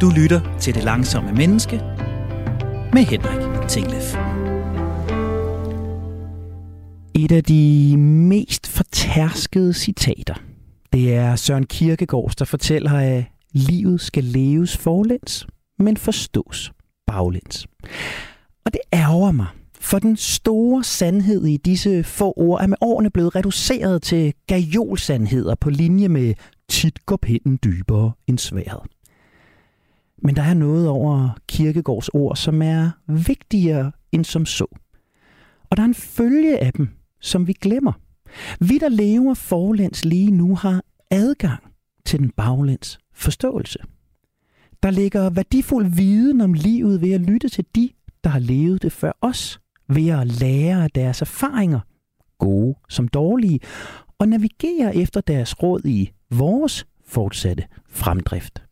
Du lytter til Det Langsomme Menneske med Henrik Tinglef. Et af de mest fortærskede citater, det er Søren Kierkegaard, der fortæller, at livet skal leves forlæns, men forstås baglæns. Og det ærger mig, for den store sandhed i disse få ord er med årene blevet reduceret til gajolsandheder på linje med tit går pinden dybere end sværet. Men der er noget over Kirkegårds ord, som er vigtigere end som så. Og der er en følge af dem, som vi glemmer. Vi, der lever forlæns lige nu, har adgang til den baglæns forståelse. Der ligger værdifuld viden om livet ved at lytte til de, der har levet det før os, ved at lære af deres erfaringer, gode som dårlige, og navigere efter deres råd i vores fortsatte fremdrift.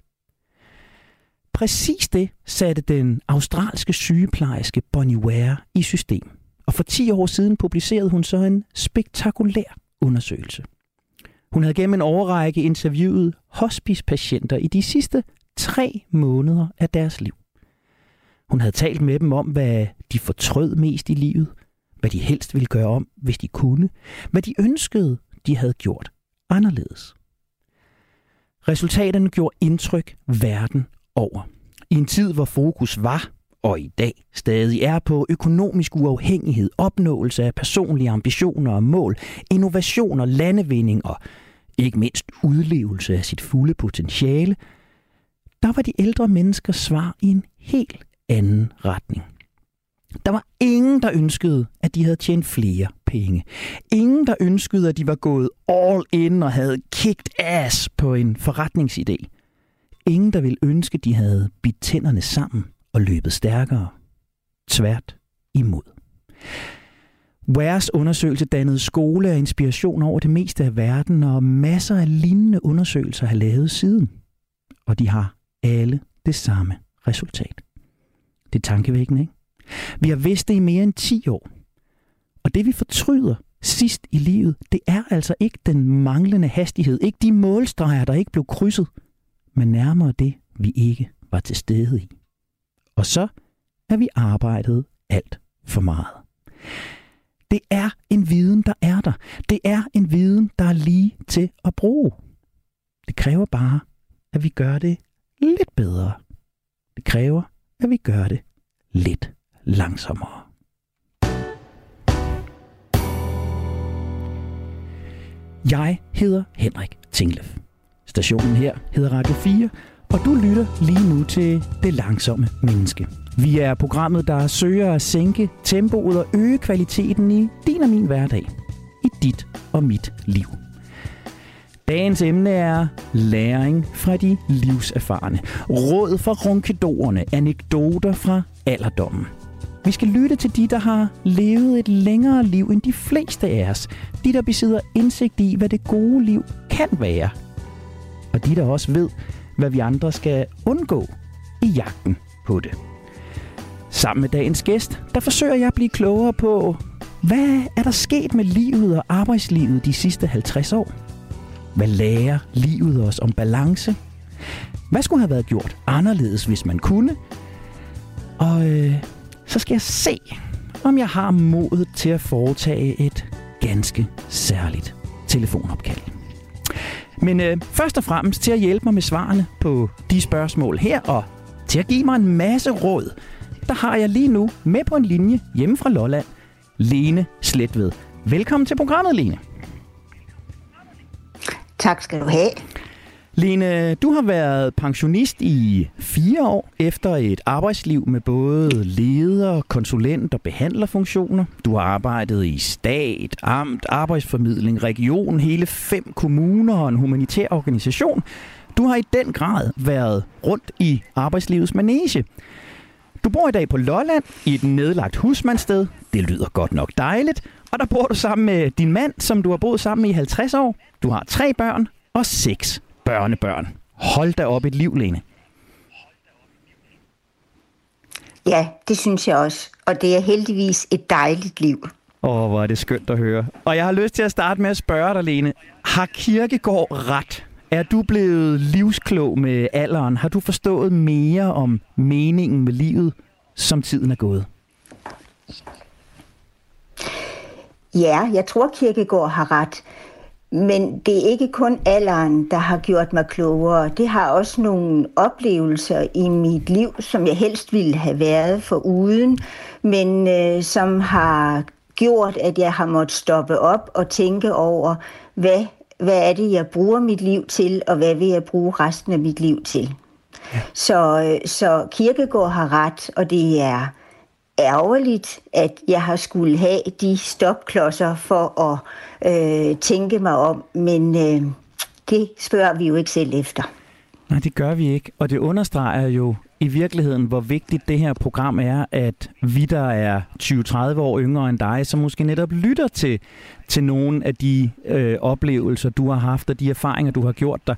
Præcis det satte den australske sygeplejerske Bonnie Ware i system. Og for 10 år siden publicerede hun så en spektakulær undersøgelse. Hun havde gennem en overrække interviewet hospicepatienter i de sidste tre måneder af deres liv. Hun havde talt med dem om, hvad de fortrød mest i livet, hvad de helst ville gøre om, hvis de kunne, hvad de ønskede, de havde gjort anderledes. Resultaterne gjorde indtryk verden over. I en tid, hvor fokus var, og i dag stadig er på økonomisk uafhængighed, opnåelse af personlige ambitioner og mål, innovation og landevinding og ikke mindst udlevelse af sit fulde potentiale, der var de ældre menneskers svar i en helt anden retning. Der var ingen, der ønskede, at de havde tjent flere penge. Ingen, der ønskede, at de var gået all in og havde kicked ass på en forretningsidé. Ingen, der ville ønske, de havde bidt tænderne sammen og løbet stærkere. Tvært imod. Wares undersøgelse dannede skole og inspiration over det meste af verden, og masser af lignende undersøgelser har lavet siden. Og de har alle det samme resultat. Det er tankevækkende, ikke? Vi har vidst det i mere end 10 år. Og det vi fortryder sidst i livet, det er altså ikke den manglende hastighed, ikke de målstreger, der ikke blev krydset, men nærmere det, vi ikke var til stede i. Og så er vi arbejdet alt for meget. Det er en viden, der er der. Det er en viden, der er lige til at bruge. Det kræver bare, at vi gør det lidt bedre. Det kræver, at vi gør det lidt langsommere. Jeg hedder Henrik Tinglef. Stationen her hedder Radio 4, og du lytter lige nu til Det Langsomme Menneske. Vi er programmet, der søger at sænke tempoet og øge kvaliteten i din og min hverdag. I dit og mit liv. Dagens emne er læring fra de livserfarne. Råd fra ronkedorerne. Anekdoter fra alderdommen. Vi skal lytte til de, der har levet et længere liv end de fleste af os. De, der besidder indsigt i, hvad det gode liv kan være. Og de, der også ved, hvad vi andre skal undgå i jagten på det. Sammen med dagens gæst, der forsøger jeg at blive klogere på, hvad er der sket med livet og arbejdslivet de sidste 50 år? Hvad lærer livet os om balance? Hvad skulle have været gjort anderledes, hvis man kunne? Og øh, så skal jeg se, om jeg har modet til at foretage et ganske særligt telefonopkald. Men øh, først og fremmest til at hjælpe mig med svarene på de spørgsmål her, og til at give mig en masse råd, der har jeg lige nu med på en linje hjemme fra Lolland, Lene Sletved. Velkommen til programmet, Lene. Tak skal du have. Lene, du har været pensionist i fire år efter et arbejdsliv med både leder, konsulent og behandlerfunktioner. Du har arbejdet i stat, amt, arbejdsformidling, region, hele fem kommuner og en humanitær organisation. Du har i den grad været rundt i arbejdslivets manege. Du bor i dag på Lolland i et nedlagt husmandssted. Det lyder godt nok dejligt. Og der bor du sammen med din mand, som du har boet sammen med i 50 år. Du har tre børn og seks børnebørn. Hold da op et liv, Lene. Ja, det synes jeg også. Og det er heldigvis et dejligt liv. Åh, oh, hvor er det skønt at høre. Og jeg har lyst til at starte med at spørge dig, Lene. Har Kirkegård ret? Er du blevet livsklog med alderen? Har du forstået mere om meningen med livet, som tiden er gået? Ja, jeg tror Kirkegaard har ret. Men det er ikke kun alderen, der har gjort mig klogere. Det har også nogle oplevelser i mit liv, som jeg helst ville have været for uden, men øh, som har gjort, at jeg har måttet stoppe op og tænke over, hvad, hvad er det, jeg bruger mit liv til, og hvad vil jeg bruge resten af mit liv til. Ja. Så, øh, så Kirkegaard har ret, og det er ærgerligt, at jeg har skulle have de stopklodser for at øh, tænke mig om, men øh, det spørger vi jo ikke selv efter. Nej, det gør vi ikke, og det understreger jo i virkeligheden, hvor vigtigt det her program er, at vi, der er 20-30 år yngre end dig, som måske netop lytter til, til nogle af de øh, oplevelser, du har haft, og de erfaringer, du har gjort dig.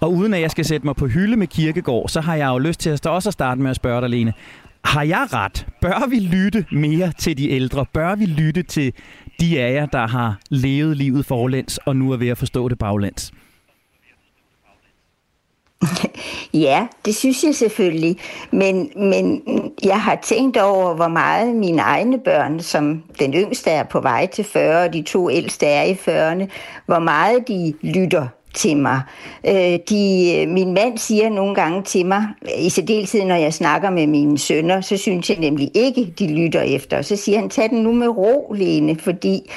Og uden at jeg skal sætte mig på hylde med Kirkegård, så har jeg jo lyst til at også at starte med at spørge dig, Lene. Har jeg ret? Bør vi lytte mere til de ældre? Bør vi lytte til de af jer, der har levet livet forlæns og nu er ved at forstå det baglæns? Ja, det synes jeg selvfølgelig. Men, men jeg har tænkt over, hvor meget mine egne børn, som den yngste er på vej til 40, og de to ældste er i 40'erne, hvor meget de lytter til mig. Øh, de, min mand siger nogle gange til mig, i særdeleshed når jeg snakker med mine sønner, så synes jeg nemlig ikke, de lytter efter. Så siger han, tag den nu med ro, Lene, fordi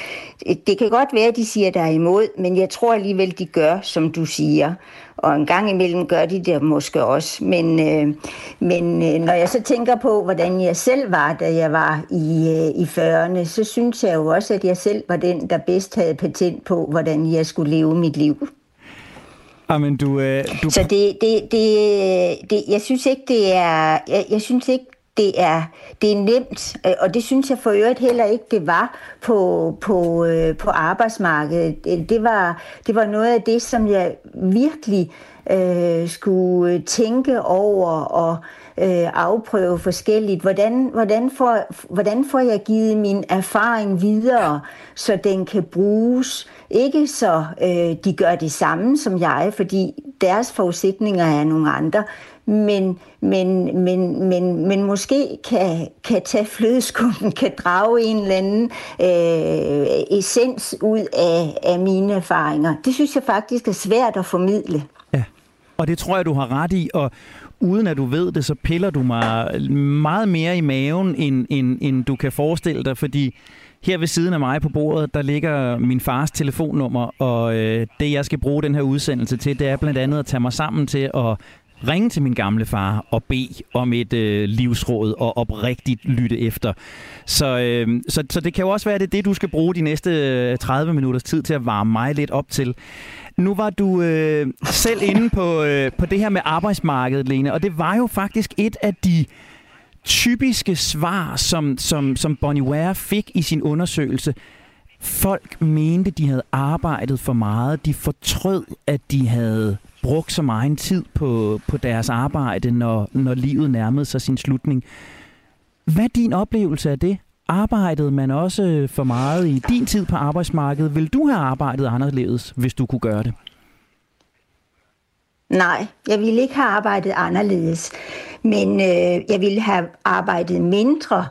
øh, det kan godt være, at de siger dig imod, men jeg tror alligevel, de gør, som du siger. Og en gang imellem gør de det måske også. Men, øh, men øh, når jeg så tænker på, hvordan jeg selv var, da jeg var i, øh, i 40'erne, så synes jeg jo også, at jeg selv var den, der bedst havde patent på, hvordan jeg skulle leve mit liv. Ah, Amen, du, øh, du... Så det, det, det, det, jeg synes ikke, det er, jeg, jeg synes ikke, det er, det er nemt, øh, og det synes jeg for øvrigt heller ikke, det var på, på, øh, på arbejdsmarkedet. Det var, det var noget af det, som jeg virkelig øh, skulle tænke over og øh, øh, afprøve forskelligt. Hvordan, hvordan, får, hvordan får jeg givet min erfaring videre, så den kan bruges? Ikke så øh, de gør det samme som jeg, fordi deres forudsætninger er nogle andre, men, men, men, men, men måske kan, kan tage flødeskummen, kan drage en eller anden øh, essens ud af, af mine erfaringer. Det synes jeg faktisk er svært at formidle. Ja, og det tror jeg, du har ret i, og uden at du ved det, så piller du mig meget mere i maven, end, end, end du kan forestille dig, fordi her ved siden af mig på bordet, der ligger min fars telefonnummer, og øh, det jeg skal bruge den her udsendelse til, det er blandt andet at tage mig sammen til at ringe til min gamle far og bede om et øh, livsråd og oprigtigt lytte efter. Så, øh, så, så det kan jo også være, at det er det, du skal bruge de næste øh, 30 minutters tid til at varme mig lidt op til. Nu var du øh, selv inde på, øh, på det her med arbejdsmarkedet, Lene, og det var jo faktisk et af de typiske svar, som, som, som Bonnie Ware fik i sin undersøgelse. Folk mente, de havde arbejdet for meget. De fortrød, at de havde brugt så meget tid på, på deres arbejde, når, når livet nærmede sig sin slutning. Hvad er din oplevelse af det? Arbejdede man også for meget i din tid på arbejdsmarkedet? Vil du have arbejdet anderledes, hvis du kunne gøre det? Nej, jeg ville ikke have arbejdet anderledes. Men øh, jeg ville have arbejdet mindre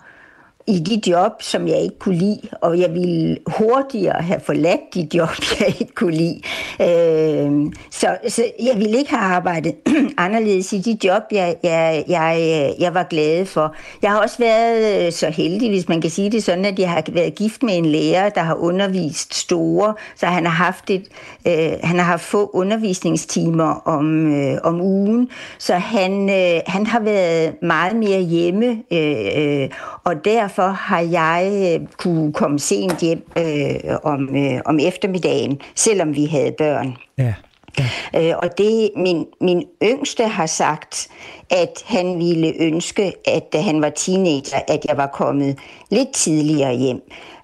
i de job, som jeg ikke kunne lide, og jeg ville hurtigere have forladt de job, jeg ikke kunne lide. Øh, så, så jeg ville ikke have arbejdet anderledes i de job, jeg, jeg, jeg, jeg var glad for. Jeg har også været øh, så heldig, hvis man kan sige det sådan, at jeg har været gift med en lærer, der har undervist store, så han har haft, et, øh, han har haft få undervisningstimer om, øh, om ugen, så han, øh, han har været meget mere hjemme, øh, øh, og derfor derfor har jeg øh, kunne komme sent hjem øh, om, øh, om eftermiddagen, selvom vi havde børn. Ja. Ja. Øh, og det min, min yngste har sagt, at han ville ønske, at da han var teenager, at jeg var kommet lidt tidligere hjem.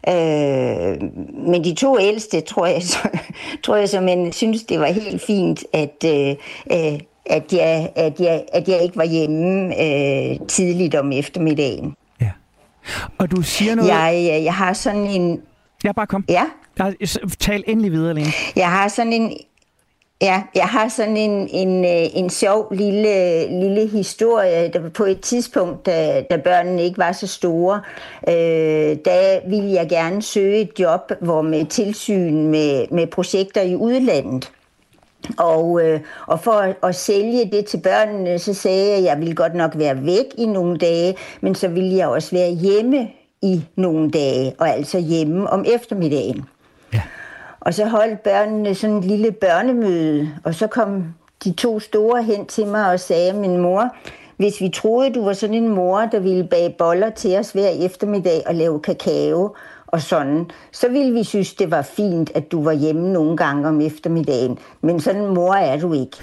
Øh, men de to ældste, tror jeg, så, tror jeg så, men synes, det var helt fint, at, øh, øh, at, jeg, at, jeg, at jeg ikke var hjemme øh, tidligt om eftermiddagen. Og du siger noget... Jeg, jeg har sådan en... Ja, bare kom. Ja? Tal endelig videre, Lene. Jeg har sådan en... Ja, jeg har sådan en, en, øh, en sjov lille, lille historie. Der på et tidspunkt, da, da børnene ikke var så store, øh, der ville jeg gerne søge et job, hvor med tilsyn med, med projekter i udlandet. Og, øh, og for at, at sælge det til børnene, så sagde jeg, at jeg ville godt nok være væk i nogle dage, men så ville jeg også være hjemme i nogle dage, og altså hjemme om eftermiddagen. Ja. Og så holdt børnene sådan et lille børnemøde, og så kom de to store hen til mig og sagde, min mor, hvis vi troede, du var sådan en mor, der ville bage boller til os hver eftermiddag og lave kakao og sådan, så ville vi synes, det var fint, at du var hjemme nogle gange om eftermiddagen. Men sådan en mor er du ikke.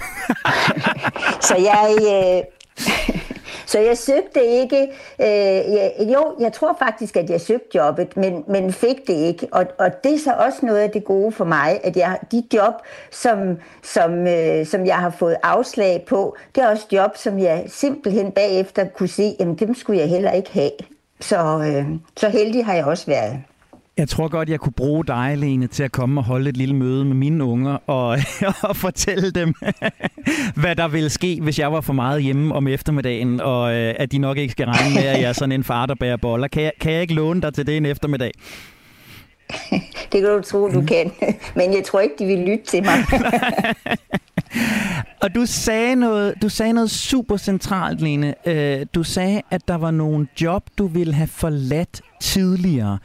så jeg... Øh, så jeg søgte ikke, øh, jeg, jo, jeg tror faktisk, at jeg søgte jobbet, men, men fik det ikke. Og, og det er så også noget af det gode for mig, at jeg, de job, som, som, øh, som jeg har fået afslag på, det er også job, som jeg simpelthen bagefter kunne se, jamen dem skulle jeg heller ikke have. Så, øh, så heldig har jeg også været. Jeg tror godt, jeg kunne bruge dig, Lene, til at komme og holde et lille møde med mine unger og, og fortælle dem, hvad der ville ske, hvis jeg var for meget hjemme om eftermiddagen, og øh, at de nok ikke skal regne med, at jeg er sådan en far, der bærer boller. Kan jeg, kan jeg ikke låne dig til det en eftermiddag? Det kan du tro, du kan. Men jeg tror ikke, de vil lytte til mig. og du sagde noget, du sagde noget super centralt, Lene. Øh, du sagde, at der var nogle job, du ville have forladt tidligere.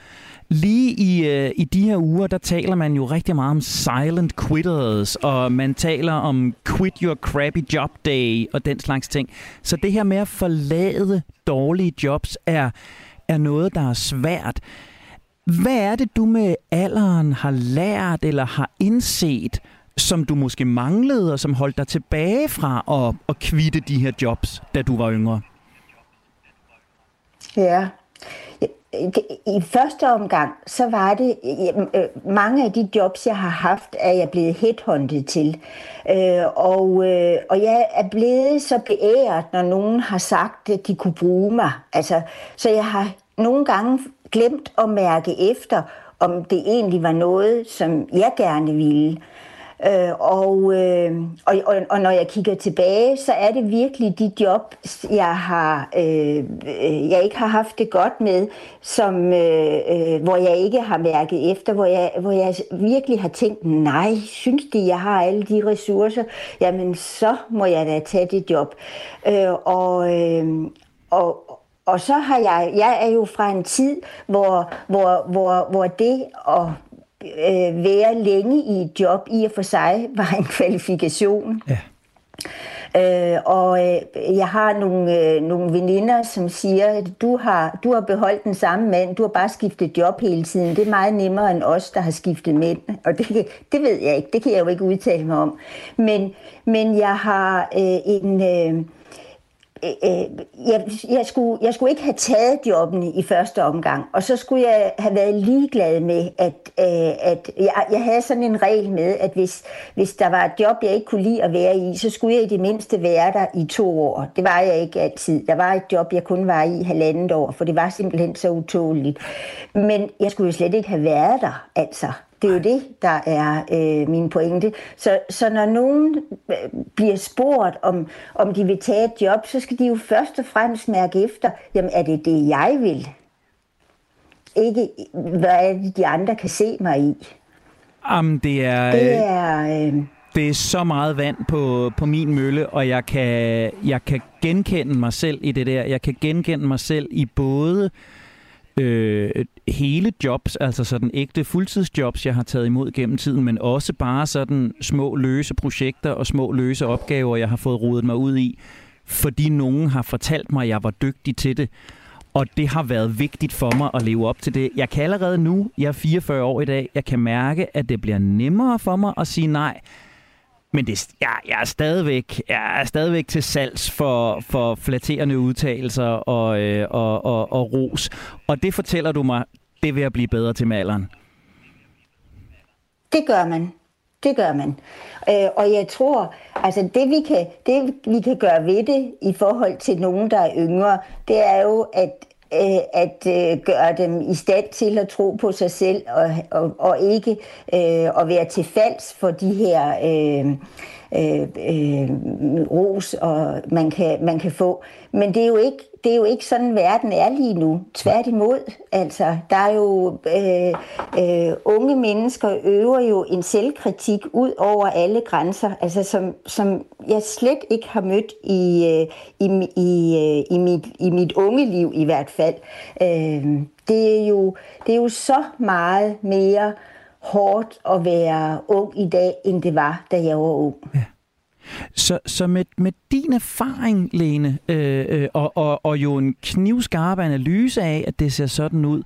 Lige i, øh, i de her uger, der taler man jo rigtig meget om silent quitters, og man taler om quit your crappy job day og den slags ting. Så det her med at forlade dårlige jobs er, er noget, der er svært. Hvad er det, du med alderen har lært eller har indset, som du måske manglede, og som holdt dig tilbage fra at, at kvitte de her jobs, da du var yngre? Ja, i første omgang, så var det øh, mange af de jobs, jeg har haft, er jeg blevet headhunted til. Øh, og, øh, og jeg er blevet så beæret, når nogen har sagt, at de kunne bruge mig. Altså, så jeg har nogle gange glemt at mærke efter, om det egentlig var noget, som jeg gerne ville. Øh, Øh, og, øh, og, og, og når jeg kigger tilbage, så er det virkelig de job, jeg har, øh, øh, jeg ikke har haft det godt med, som, øh, øh, hvor jeg ikke har mærket efter, hvor jeg, hvor jeg virkelig har tænkt, nej, synes de, jeg har alle de ressourcer, jamen så må jeg da tage det job. Øh, og, øh, og, og så har jeg, jeg er jo fra en tid, hvor, hvor, hvor, hvor det at øh, være længe i et job i og for sig var en kvalifikation. Ja. Øh, og øh, jeg har nogle, øh, nogle veninder, som siger, at du har, du har beholdt den samme mand, du har bare skiftet job hele tiden. Det er meget nemmere end os, der har skiftet mænd. Og det, det ved jeg ikke, det kan jeg jo ikke udtale mig om. Men, men jeg har øh, en... Øh, Øh, øh, jeg, jeg, skulle, jeg skulle ikke have taget jobbene i første omgang, og så skulle jeg have været ligeglad med, at, øh, at jeg, jeg havde sådan en regel med, at hvis, hvis der var et job, jeg ikke kunne lide at være i, så skulle jeg i det mindste være der i to år. Det var jeg ikke altid. Der var et job, jeg kun var i halvandet år, for det var simpelthen så utåligt. Men jeg skulle jo slet ikke have været der, altså. Det er jo det, der er øh, min pointe. Så, så når nogen øh, bliver spurgt, om, om de vil tage et job, så skal de jo først og fremmest mærke efter, jamen er det det, jeg vil? Ikke, hvad er det, de andre kan se mig i? Jamen, det er... Det er... Øh, det er så meget vand på, på min mølle, og jeg kan, jeg kan genkende mig selv i det der. Jeg kan genkende mig selv i både øh, Øh, hele jobs, altså sådan ægte fuldtidsjobs, jeg har taget imod gennem tiden, men også bare sådan små løse projekter og små løse opgaver, jeg har fået rodet mig ud i, fordi nogen har fortalt mig, at jeg var dygtig til det. Og det har været vigtigt for mig at leve op til det. Jeg kan allerede nu, jeg er 44 år i dag, jeg kan mærke, at det bliver nemmere for mig at sige nej. Men det, jeg, jeg, er stadigvæk, jeg er stadigvæk til salgs for, for flatterende udtalelser og, øh, og, og, og ros. Og det fortæller du mig, det vil jeg blive bedre til med alderen. Det gør man. Det gør man. Øh, og jeg tror, altså det vi, kan, det vi kan gøre ved det i forhold til nogen, der er yngre, det er jo, at øh, at øh, gøre dem i stand til at tro på sig selv og, og, og ikke øh, at være til falds for de her øh, øh, øh, ros, og man kan, man kan få. Men det er jo ikke det er jo ikke sådan, verden er lige nu. Tværtimod, altså, der er jo øh, øh, unge mennesker øver jo en selvkritik ud over alle grænser, altså som, som jeg slet ikke har mødt i, øh, i, i, øh, i, mit, i mit unge liv i hvert fald. Øh, det, er jo, det er jo så meget mere hårdt at være ung i dag, end det var, da jeg var ung. Ja. Så, så med, med din erfaring, Lene, øh, øh, og, og, og jo en knivskarp analyse af, at det ser sådan ud,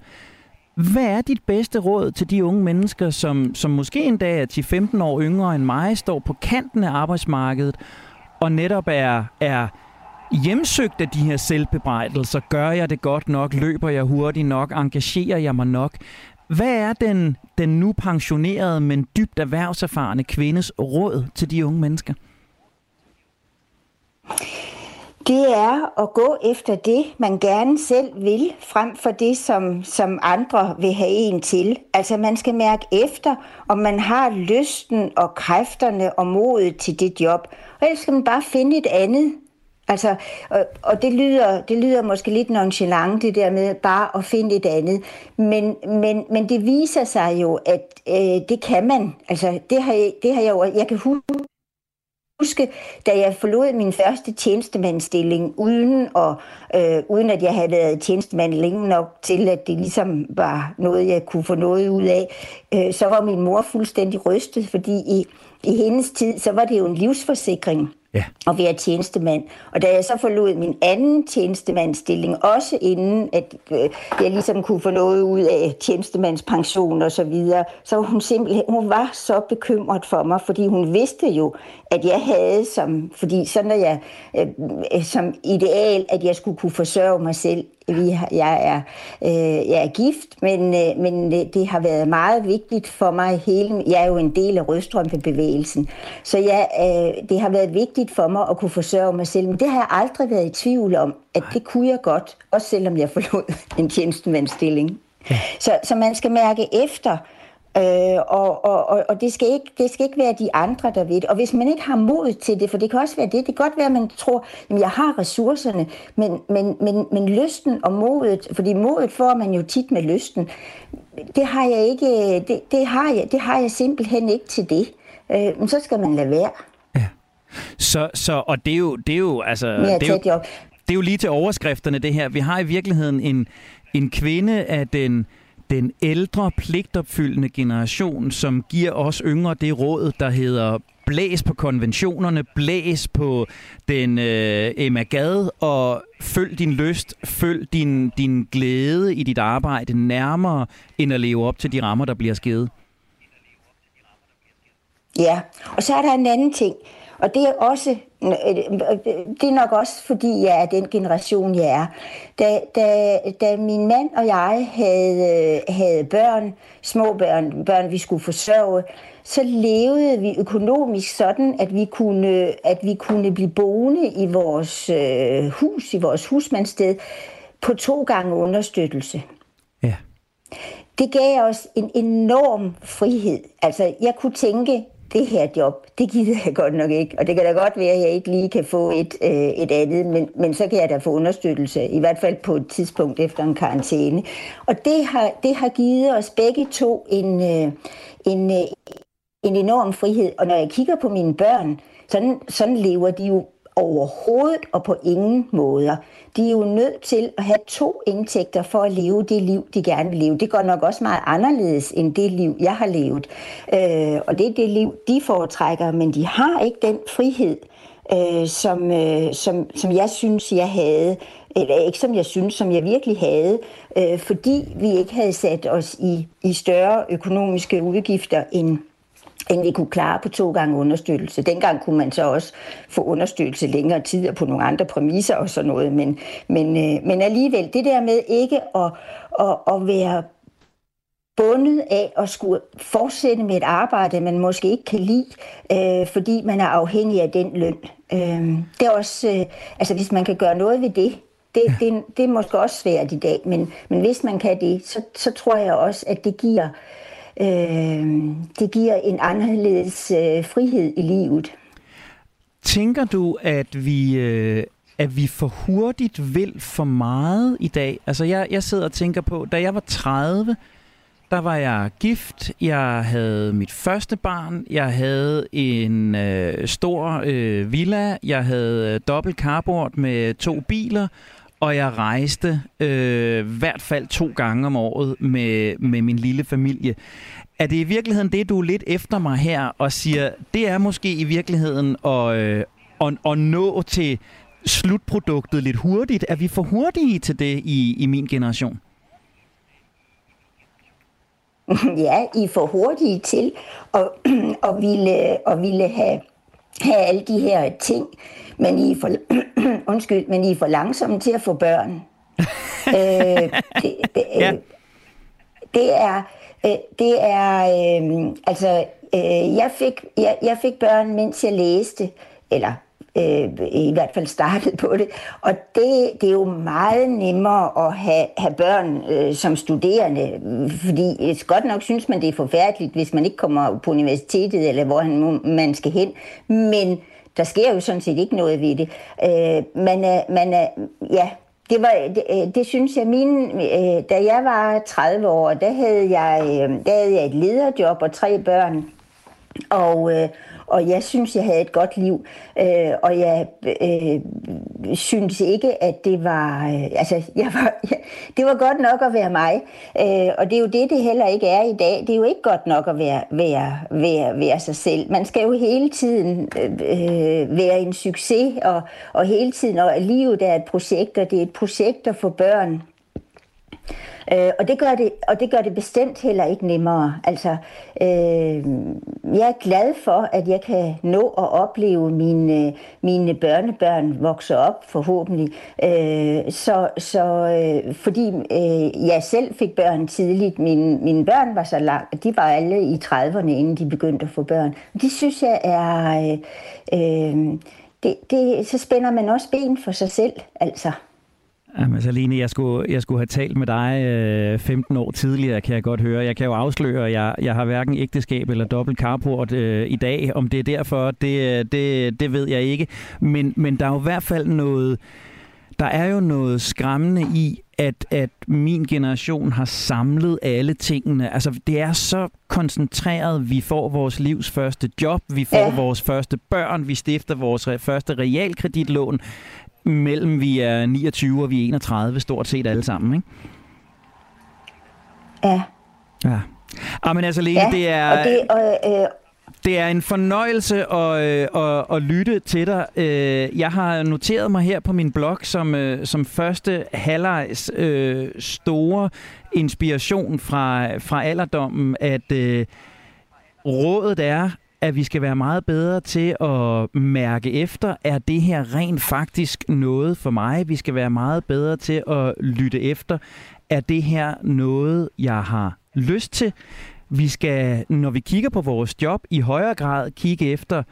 hvad er dit bedste råd til de unge mennesker, som, som måske en dag er 10-15 år yngre end mig, står på kanten af arbejdsmarkedet, og netop er, er hjemsøgt af de her selvbebrejdelser? Gør jeg det godt nok? Løber jeg hurtigt nok? Engagerer jeg mig nok? Hvad er den, den nu pensionerede, men dybt erhvervserfarne kvindes råd til de unge mennesker? Det er at gå efter det, man gerne selv vil, frem for det, som, som andre vil have en til. Altså man skal mærke efter, om man har lysten og kræfterne og modet til det job. Og ellers skal man bare finde et andet. Altså, og, og det, lyder, det lyder måske lidt nonchalant, det der med bare at finde et andet. Men, men, men det viser sig jo, at øh, det kan man. Altså, det har, jeg, det har jeg jo... Jeg kan huske huske, da jeg forlod min første tjenestemandsstilling, uden, og, øh, uden at jeg havde været tjenestemand længe nok til, at det ligesom var noget, jeg kunne få noget ud af, øh, så var min mor fuldstændig rystet, fordi i, i hendes tid, så var det jo en livsforsikring ja. at være tjenestemand. Og da jeg så forlod min anden tjenestemandsstilling, også inden at øh, jeg ligesom kunne få noget ud af tjenestemandspension og så videre, så hun simpelthen, hun var så bekymret for mig, fordi hun vidste jo, at jeg havde som, fordi sådan er jeg, øh, øh som ideal, at jeg skulle kunne forsørge mig selv vi, jeg, er, øh, jeg er gift, men, øh, men det har været meget vigtigt for mig hele... Jeg er jo en del af rødstrømpebevægelsen, så jeg, øh, det har været vigtigt for mig at kunne forsørge mig selv. Men det har jeg aldrig været i tvivl om, at det kunne jeg godt, også selvom jeg forlod en tjenestemandsstilling. Ja. Så, så man skal mærke efter, Øh, og og, og det, skal ikke, det skal ikke være de andre, der ved det. Og hvis man ikke har mod til det, for det kan også være det, det kan godt være, at man tror, at jeg har ressourcerne, men, men, men, men lysten og modet, fordi modet får man jo tit med lysten, det har jeg ikke, det, det, har, jeg, det har jeg simpelthen ikke til det. Øh, men så skal man lade være. Ja. Så, så, og det er jo, det er jo, altså, det er jo, det er jo lige til overskrifterne det her. Vi har i virkeligheden en, en kvinde af den den ældre, pligtopfyldende generation, som giver os yngre det råd, der hedder blæs på konventionerne, blæs på den øh, Emma Gad, og følg din lyst, følg din, din glæde i dit arbejde nærmere, end at leve op til de rammer, der bliver skidt. Ja, og så er der en anden ting. Og det er også, det er nok også, fordi jeg er den generation, jeg er. Da, da, da min mand og jeg havde, havde børn, små børn, børn vi skulle forsørge, så levede vi økonomisk sådan, at vi kunne, at vi kunne blive boende i vores øh, hus, i vores husmandssted, på to gange understøttelse. Ja. Det gav os en enorm frihed. Altså, jeg kunne tænke, det her job, det gider jeg godt nok ikke. Og det kan da godt være, at jeg ikke lige kan få et, øh, et andet, men, men så kan jeg da få understøttelse, i hvert fald på et tidspunkt efter en karantæne. Og det har, det har givet os begge to en, øh, en, øh, en enorm frihed. Og når jeg kigger på mine børn, sådan, sådan lever de jo overhovedet og på ingen måder. De er jo nødt til at have to indtægter for at leve det liv, de gerne vil leve. Det går nok også meget anderledes end det liv, jeg har levet. Øh, og det er det liv, de foretrækker, men de har ikke den frihed, øh, som, øh, som, som jeg synes, jeg havde. Eller ikke som jeg synes, som jeg virkelig havde, øh, fordi vi ikke havde sat os i, i større økonomiske udgifter end end vi kunne klare på to gange understøttelse. Dengang kunne man så også få understøttelse længere tid og på nogle andre præmisser og sådan noget. Men, men, øh, men alligevel, det der med ikke at, at, at være bundet af at skulle fortsætte med et arbejde, man måske ikke kan lide, øh, fordi man er afhængig af den løn. Øh, det er også, øh, altså hvis man kan gøre noget ved det, Det, ja. det, det er måske også svært i dag, men, men hvis man kan det, så, så tror jeg også, at det giver, øh, øh, det giver en anderledes øh, frihed i livet. Tænker du, at vi, øh, at vi for hurtigt vil for meget i dag? Altså jeg, jeg sidder og tænker på, da jeg var 30, der var jeg gift, jeg havde mit første barn, jeg havde en øh, stor øh, villa, jeg havde øh, dobbelt carport med to biler, og jeg rejste øh, hvert fald to gange om året med, med min lille familie. Er det i virkeligheden det, du er lidt efter mig her og siger, det er måske i virkeligheden at, øh, at, at nå til slutproduktet lidt hurtigt? Er vi for hurtige til det i, i min generation? ja, I er for hurtige til at, at, ville, at ville have, have alle de her ting, men I er for, undskyld, men I er for langsomme til at få børn. øh, det, det, ja. det er, øh, det er, øh, altså, øh, jeg, fik, jeg, jeg fik børn, mens jeg læste, eller øh, i hvert fald startet på det. Og det, det er jo meget nemmere at have, have børn øh, som studerende, fordi øh, godt nok synes man, det er forfærdeligt, hvis man ikke kommer på universitetet, eller hvor han, man skal hen. Men der sker jo sådan set ikke noget ved det. Øh, man er, man er, ja, det, var, det, øh, det synes jeg, min, øh, da jeg var 30 år, der havde jeg, øh, der havde jeg et lederjob og tre børn. Og, øh, og jeg synes, jeg havde et godt liv. Øh, og jeg øh, synes ikke, at det var... Øh, altså, jeg var, ja, det var godt nok at være mig. Øh, og det er jo det, det heller ikke er i dag. Det er jo ikke godt nok at være, være, være, være sig selv. Man skal jo hele tiden øh, øh være en succes, og, og hele tiden... Og livet er et projekt, og det er et projekt at få børn. Øh, og, det gør det, og det gør det bestemt heller ikke nemmere. Altså, øh, jeg er glad for, at jeg kan nå at opleve mine, mine børnebørn vokse op, forhåbentlig. Øh, så, så øh, fordi øh, jeg selv fik børn tidligt, mine, mine børn var så langt, de var alle i 30'erne, inden de begyndte at få børn. Det synes jeg er... Øh, øh, det, det, så spænder man også ben for sig selv, altså. Jamen, så Line, jeg skulle, jeg skulle have talt med dig øh, 15 år tidligere, kan jeg godt høre. Jeg kan jo afsløre, at jeg, jeg har hverken ægteskab eller dobbelt carport øh, i dag. Om det er derfor, det, øh, det, det ved jeg ikke. Men, men der er jo i hvert fald noget... Der er jo noget skræmmende i, at, at min generation har samlet alle tingene. Altså, det er så koncentreret. Vi får vores livs første job, vi får ja. vores første børn, vi stifter vores første realkreditlån mellem vi er 29 og vi er 31, stort set alle sammen, ikke? Ja. Ja. Ah, men altså, Lene, ja, det er... Og det, og, øh, det er en fornøjelse at, øh, at, at lytte til dig. Øh, jeg har noteret mig her på min blog som, øh, som første halvlejs øh, store inspiration fra, fra alderdommen, at øh, rådet er, at vi skal være meget bedre til at mærke efter, er det her rent faktisk noget for mig? Vi skal være meget bedre til at lytte efter, er det her noget, jeg har lyst til? Vi skal, når vi kigger på vores job, i højere grad kigge efter,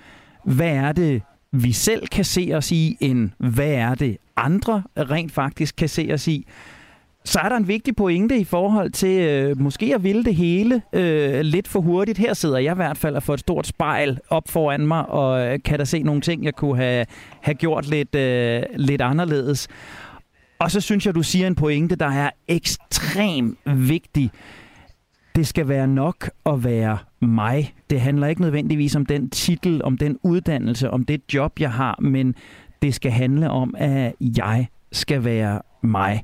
hvad er det, vi selv kan se os i, end hvad er det, andre rent faktisk kan se os i så er der en vigtig pointe i forhold til øh, måske at ville det hele øh, lidt for hurtigt. Her sidder jeg i hvert fald og får et stort spejl op foran mig, og øh, kan der se nogle ting, jeg kunne have, have gjort lidt, øh, lidt anderledes. Og så synes jeg, du siger en pointe, der er ekstremt vigtig. Det skal være nok at være mig. Det handler ikke nødvendigvis om den titel, om den uddannelse, om det job, jeg har, men det skal handle om, at jeg skal være mig.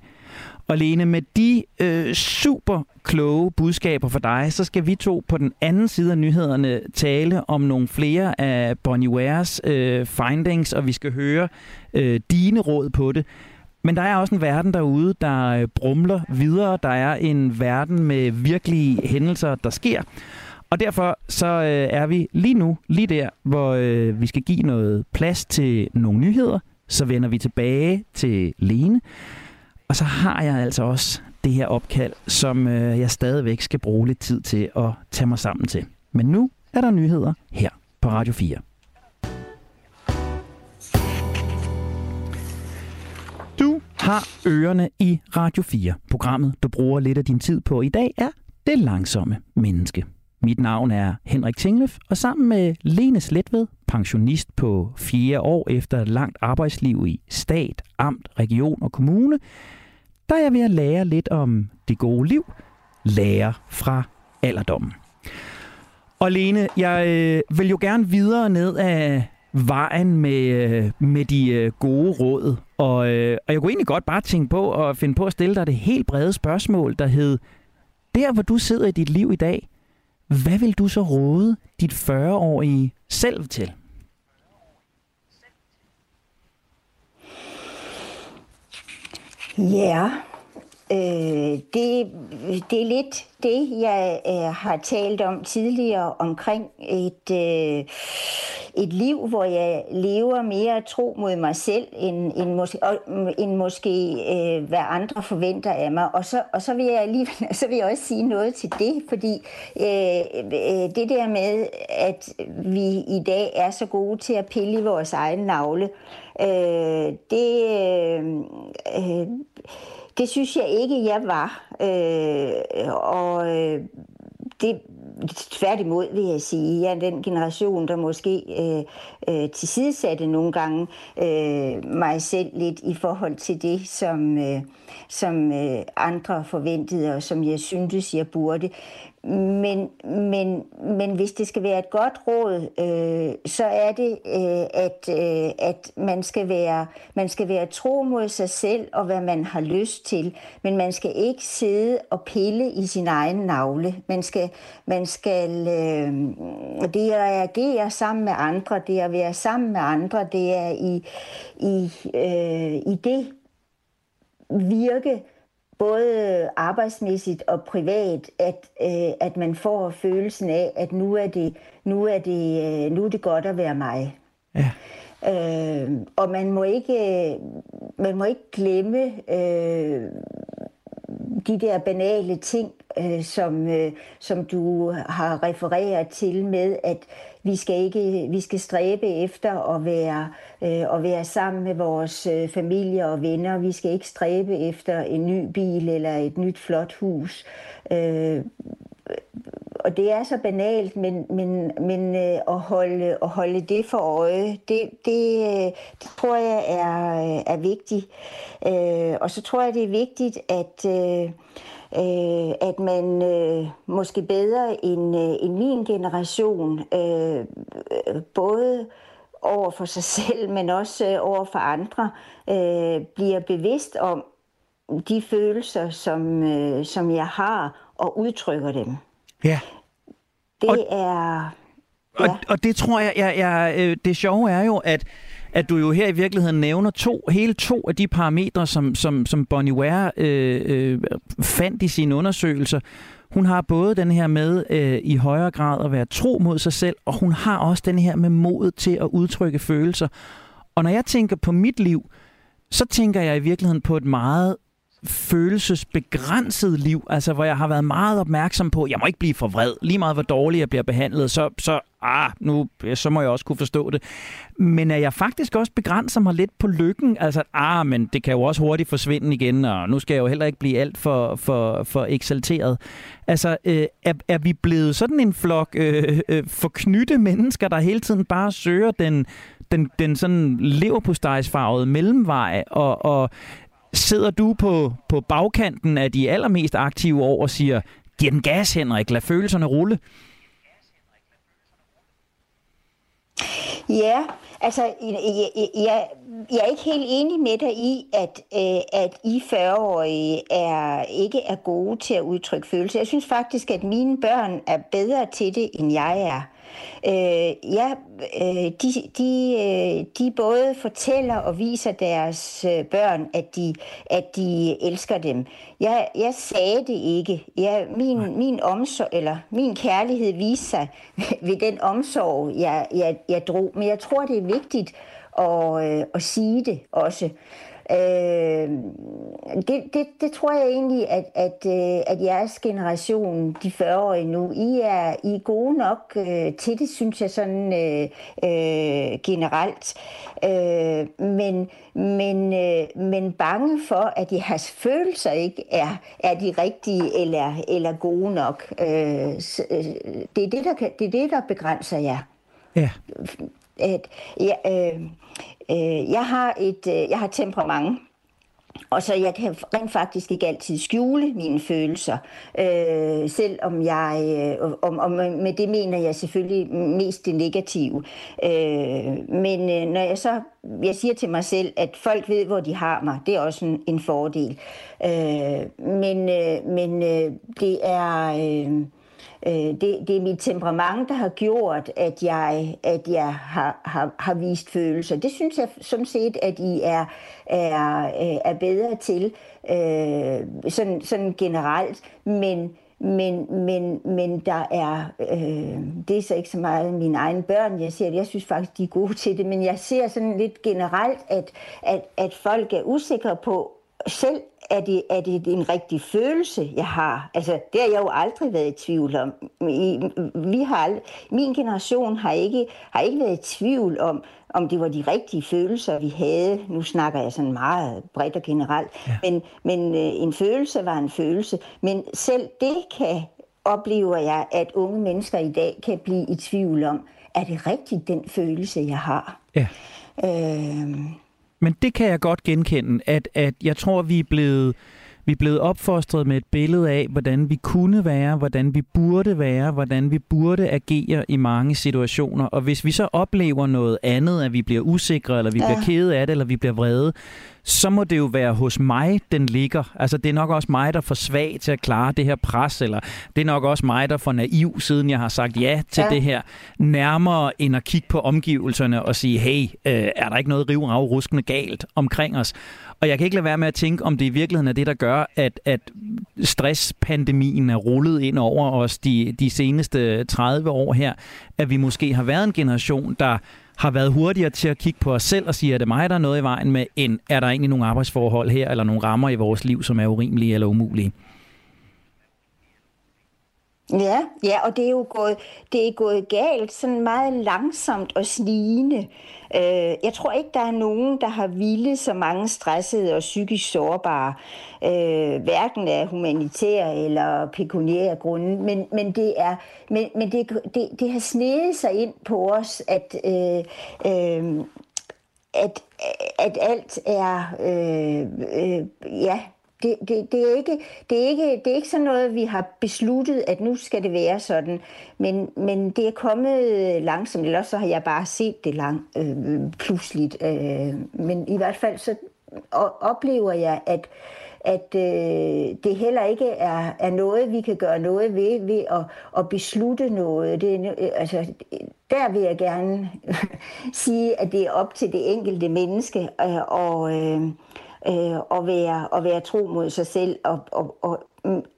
Og Lene, med de øh, super kloge budskaber for dig, så skal vi to på den anden side af nyhederne tale om nogle flere af Bonnie Wares øh, findings, og vi skal høre øh, dine råd på det. Men der er også en verden derude, der øh, brumler videre. Der er en verden med virkelige hændelser, der sker. Og derfor så øh, er vi lige nu, lige der, hvor øh, vi skal give noget plads til nogle nyheder. Så vender vi tilbage til Lene. Og så har jeg altså også det her opkald, som øh, jeg stadigvæk skal bruge lidt tid til at tage mig sammen til. Men nu er der nyheder her på Radio 4. har ørerne i Radio 4. Programmet, du bruger lidt af din tid på i dag, er Det Langsomme Menneske. Mit navn er Henrik Tinglef, og sammen med Lene Sletved, pensionist på fire år efter et langt arbejdsliv i stat, amt, region og kommune, der er jeg ved at lære lidt om det gode liv, lære fra alderdommen. Og Lene, jeg øh, vil jo gerne videre ned af vejen med, øh, med de øh, gode råd. Og, øh, og jeg kunne egentlig godt bare tænke på at finde på at stille dig det helt brede spørgsmål, der hed, der hvor du sidder i dit liv i dag, hvad vil du så råde dit 40-årige selv til? Ja, Øh, det, det er lidt det, jeg øh, har talt om tidligere omkring et, øh, et liv, hvor jeg lever mere tro mod mig selv, end, end, måske, og, end måske øh, hvad andre forventer af mig. Og så, og så, vil jeg lige, så vil jeg også sige noget til det, fordi øh, øh, det der med, at vi i dag er så gode til at pille i vores egen navle, øh, det... Øh, øh, det synes jeg ikke, jeg var. Øh, og øh, det tværtimod vil jeg sige, jeg er den generation, der måske øh, øh, tilsidesatte nogle gange øh, mig selv lidt i forhold til det, som, øh, som øh, andre forventede, og som jeg syntes, jeg burde. Men, men, men hvis det skal være et godt råd, øh, så er det, øh, at, øh, at man, skal være, man skal være tro mod sig selv og hvad man har lyst til. Men man skal ikke sidde og pille i sin egen navle. Man skal, man skal øh, det at reagere sammen med andre, det at være sammen med andre, det er i, i, øh, i det virke, både arbejdsmæssigt og privat, at, øh, at man får følelsen af, at nu er det, nu er det, øh, nu er det godt at være mig. Ja. Øh, og man må ikke, man må ikke glemme øh, de der banale ting, øh, som, øh, som du har refereret til med, at vi skal ikke vi skal stræbe efter at være øh, at være sammen med vores øh, familie og venner. Vi skal ikke stræbe efter en ny bil eller et nyt flot hus. Øh, og det er så banalt, men, men, men øh, at, holde, at holde det for øje, det, det, øh, det tror jeg er, øh, er vigtigt. Øh, og så tror jeg, det er vigtigt, at, øh, øh, at man øh, måske bedre end, øh, end min generation, øh, både over for sig selv, men også øh, over for andre, øh, bliver bevidst om de følelser, som, øh, som jeg har, og udtrykker dem. Ja. Det og, er... Ja. Og, og det tror jeg, jeg, jeg, øh, det sjove er jo, at at du jo her i virkeligheden nævner to, hele to af de parametre, som, som, som Bonnie Ware øh, øh, fandt i sine undersøgelser. Hun har både den her med øh, i højere grad at være tro mod sig selv, og hun har også den her med mod til at udtrykke følelser. Og når jeg tænker på mit liv, så tænker jeg i virkeligheden på et meget følelsesbegrænset liv, altså hvor jeg har været meget opmærksom på, jeg må ikke blive for vred, lige meget hvor dårligt jeg bliver behandlet, så, så, ah, nu, så må jeg også kunne forstå det. Men er jeg faktisk også begrænser mig lidt på lykken, altså, ah, men det kan jo også hurtigt forsvinde igen, og nu skal jeg jo heller ikke blive alt for, for, for eksalteret. Altså, øh, er, er vi blevet sådan en flok øh, øh, forknytte mennesker, der hele tiden bare søger den, den, den sådan leverpostejsfarvede mellemvej, og, og sidder du på, på bagkanten af de allermest aktive år og siger, giv den gas, Henrik, lad følelserne rulle? Ja, altså, jeg, jeg, jeg er ikke helt enig med dig i, at, øh, at I 40-årige er, ikke er gode til at udtrykke følelser. Jeg synes faktisk, at mine børn er bedre til det, end jeg er. Øh, ja, øh, de, de, øh, de både fortæller og viser deres øh, børn, at de, at de elsker dem. Jeg, jeg sagde det ikke. Jeg, min, min omsorg, eller min kærlighed viste sig ved den omsorg, jeg, jeg, jeg drog. Men jeg tror, det er vigtigt at, øh, at sige det også. Øh, det, det, det tror jeg egentlig, at, at, øh, at jeres generation, de 40-årige nu, I er, I er gode nok øh, til det, synes jeg sådan øh, øh, generelt. Øh, men, men, øh, men bange for, at jeres følelser ikke er, er de rigtige eller, eller gode nok. Øh, det, er det, der kan, det er det, der begrænser jer. Ja. At, ja, øh, øh, jeg har et øh, jeg har temperament. Og så jeg kan rent faktisk ikke altid skjule mine følelser, øh, selvom jeg, øh, om, om med det mener jeg selvfølgelig mest det negative. Øh, men øh, når jeg så, jeg siger til mig selv, at folk ved, hvor de har mig, det er også en, en fordel. Øh, men øh, men øh, det er... Øh, øh, det, det er mit temperament, der har gjort, at jeg, at jeg har, har, har vist følelser. Det synes jeg som set, at I er, er, øh, er bedre til, øh, sådan, sådan generelt. Men, men, men, men der er, øh, det er så ikke så meget mine egne børn, jeg ser det. Jeg synes faktisk, de er gode til det, men jeg ser sådan lidt generelt, at, at, at folk er usikre på selv, er det, er det en rigtig følelse, jeg har? Altså, det har jeg jo aldrig været i tvivl om. Vi har aldrig, min generation har ikke, har ikke været i tvivl om, om det var de rigtige følelser, vi havde. Nu snakker jeg sådan meget bredt og generelt. Ja. Men, men øh, en følelse var en følelse. Men selv det kan, oplever jeg, at unge mennesker i dag kan blive i tvivl om, er det rigtigt den følelse, jeg har? Ja. Øh, men det kan jeg godt genkende, at, at jeg tror, vi er blevet... Vi er blevet opfostret med et billede af, hvordan vi kunne være, hvordan vi burde være, hvordan vi burde agere i mange situationer. Og hvis vi så oplever noget andet, at vi bliver usikre, eller vi ja. bliver kede af det, eller vi bliver vrede, så må det jo være hos mig, den ligger. Altså, det er nok også mig, der får svag til at klare det her pres, eller det er nok også mig, der får naiv, siden jeg har sagt ja til ja. det her, nærmere end at kigge på omgivelserne og sige, hey, øh, er der ikke noget rivrav ruskende galt omkring os? Og jeg kan ikke lade være med at tænke, om det i virkeligheden er det, der gør, at, at stresspandemien er rullet ind over os de, de seneste 30 år her, at vi måske har været en generation, der har været hurtigere til at kigge på os selv og sige, er det mig, der er noget i vejen med, end er der egentlig nogle arbejdsforhold her, eller nogle rammer i vores liv, som er urimelige eller umulige? Ja, ja, og det er jo gået, det er gået galt sådan meget langsomt og snigende. Øh, jeg tror ikke, der er nogen, der har ville så mange stressede og psykisk sårbare, øh, hverken af humanitære eller pekuniære grunde, men, men, det, er, men, men det, det, det har snedet sig ind på os, at, øh, øh, at, at alt er øh, øh, ja, det, det, det, er ikke, det, er ikke, det er ikke sådan noget, vi har besluttet, at nu skal det være sådan. Men, men det er kommet langsomt, eller så har jeg bare set det lang, øh, pludseligt. Øh, men i hvert fald så oplever jeg, at, at øh, det heller ikke er, er noget, vi kan gøre noget ved, ved at, at beslutte noget. Det, øh, altså, der vil jeg gerne sige, at det er op til det enkelte menneske. Øh, og... Øh, øh, og, være, og være tro mod sig selv, og, og, og,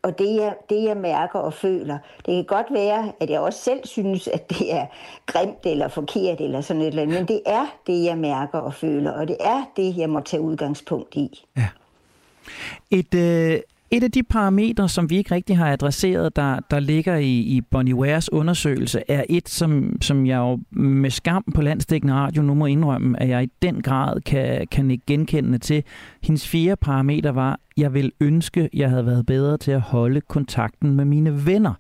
og det, jeg, det jeg mærker og føler. Det kan godt være, at jeg også selv synes, at det er grimt eller forkert eller sådan et eller andet, men det er det, jeg mærker og føler, og det er det, jeg må tage udgangspunkt i. Ja. Et, øh, et af de parametre, som vi ikke rigtig har adresseret, der, der ligger i, i Bonnie Wares undersøgelse, er et, som, som jeg jo med skam på landstækkende radio nu må indrømme, at jeg i den grad kan, kan ikke genkende til. Hendes fire parameter var, jeg vil ønske, jeg havde været bedre til at holde kontakten med mine venner.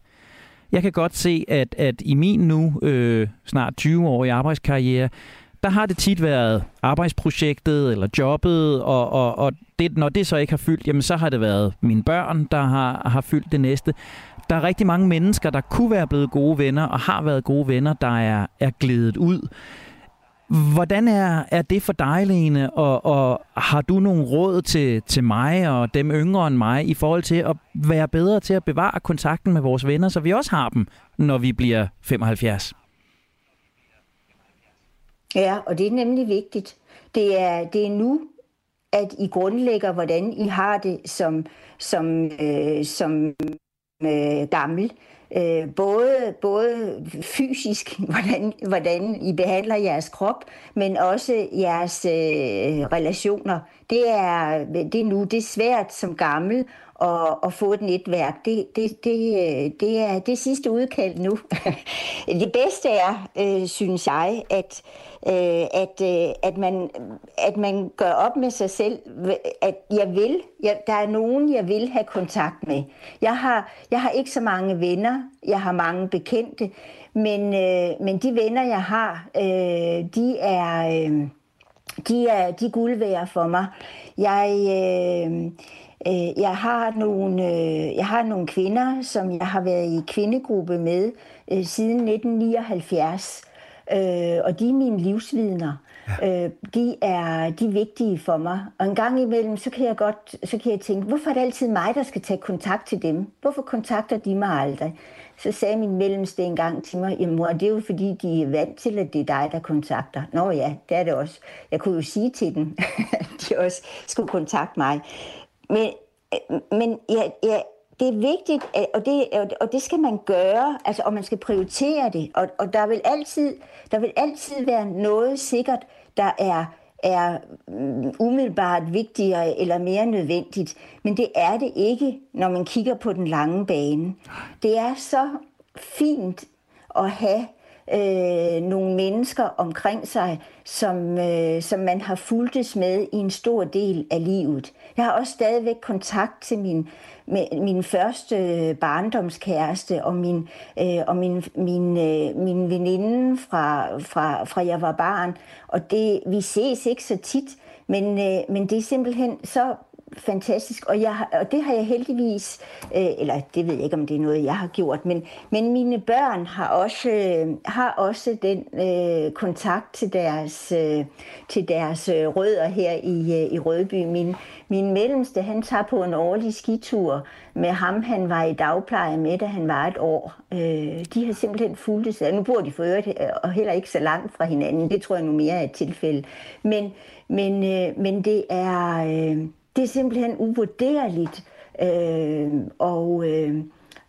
Jeg kan godt se, at, at i min nu øh, snart 20-årige arbejdskarriere, der har det tit været arbejdsprojektet eller jobbet, og, og, og det, når det så ikke har fyldt, jamen så har det været mine børn, der har, har fyldt det næste. Der er rigtig mange mennesker, der kunne være blevet gode venner, og har været gode venner, der er, er glædet ud. Hvordan er, er det for dig, Lene, og, og har du nogle råd til, til mig og dem yngre end mig i forhold til at være bedre til at bevare kontakten med vores venner, så vi også har dem, når vi bliver 75? Ja, og det er nemlig vigtigt. Det er, det er nu, at I grundlægger, hvordan I har det som, som, øh, som øh, gammel. Øh, både, både fysisk, hvordan, hvordan I behandler jeres krop, men også jeres øh, relationer. Det er, det er nu, det er svært som gammel og, og få et netværk. Det, det, det, det er det sidste udkald nu. det bedste er, øh, synes jeg, at, øh, at, øh, at, man, at man gør op med sig selv, at jeg vil, jeg, der er nogen, jeg vil have kontakt med. Jeg har, jeg har ikke så mange venner, jeg har mange bekendte, men, øh, men de venner, jeg har, øh, de er... Øh, de er, de er guld værd for mig. Jeg, øh, øh, jeg, har nogle, øh, jeg har nogle kvinder, som jeg har været i kvindegruppe med øh, siden 1979, øh, og de er mine livsvidner. Ja. Øh, de, er, de er vigtige for mig. Og en gang imellem, så kan jeg godt så kan jeg tænke, hvorfor er det altid mig, der skal tage kontakt til dem? Hvorfor kontakter de mig aldrig? Så sagde min mellemste en gang til mig, jamen mor, det er jo fordi, de er vant til, at det er dig, der kontakter. Nå ja, det er det også. Jeg kunne jo sige til dem, at de også skulle kontakte mig. Men, øh, men ja, ja, det er vigtigt, og det, og det skal man gøre, altså, og man skal prioritere det. Og, og der, vil altid, der vil altid være noget sikkert, der er er mm, umiddelbart vigtigere eller mere nødvendigt. Men det er det ikke, når man kigger på den lange bane. Det er så fint at have øh, nogle mennesker omkring sig, som, øh, som man har fulgtes med i en stor del af livet. Jeg har også stadigvæk kontakt til min, med min første øh, barndomskæreste og min, øh, og min, min, øh, min veninde fra, fra, fra jeg var barn. Og det, vi ses ikke så tit, men, øh, men det er simpelthen så fantastisk, og, jeg, og det har jeg heldigvis, øh, eller det ved jeg ikke, om det er noget, jeg har gjort, men, men mine børn har også, øh, har også den øh, kontakt til deres, øh, til deres øh, rødder her i, øh, i Rødby. Min, min mellemste, han tager på en årlig skitur med ham, han var i dagpleje med, da han var et år. Øh, de har simpelthen fulgt sig. Nu bor de for øvrigt, øh, og heller ikke så langt fra hinanden. Det tror jeg nu mere er et tilfælde. Men, men, øh, men det er... Øh, det er simpelthen uvurderligt øh, og, øh,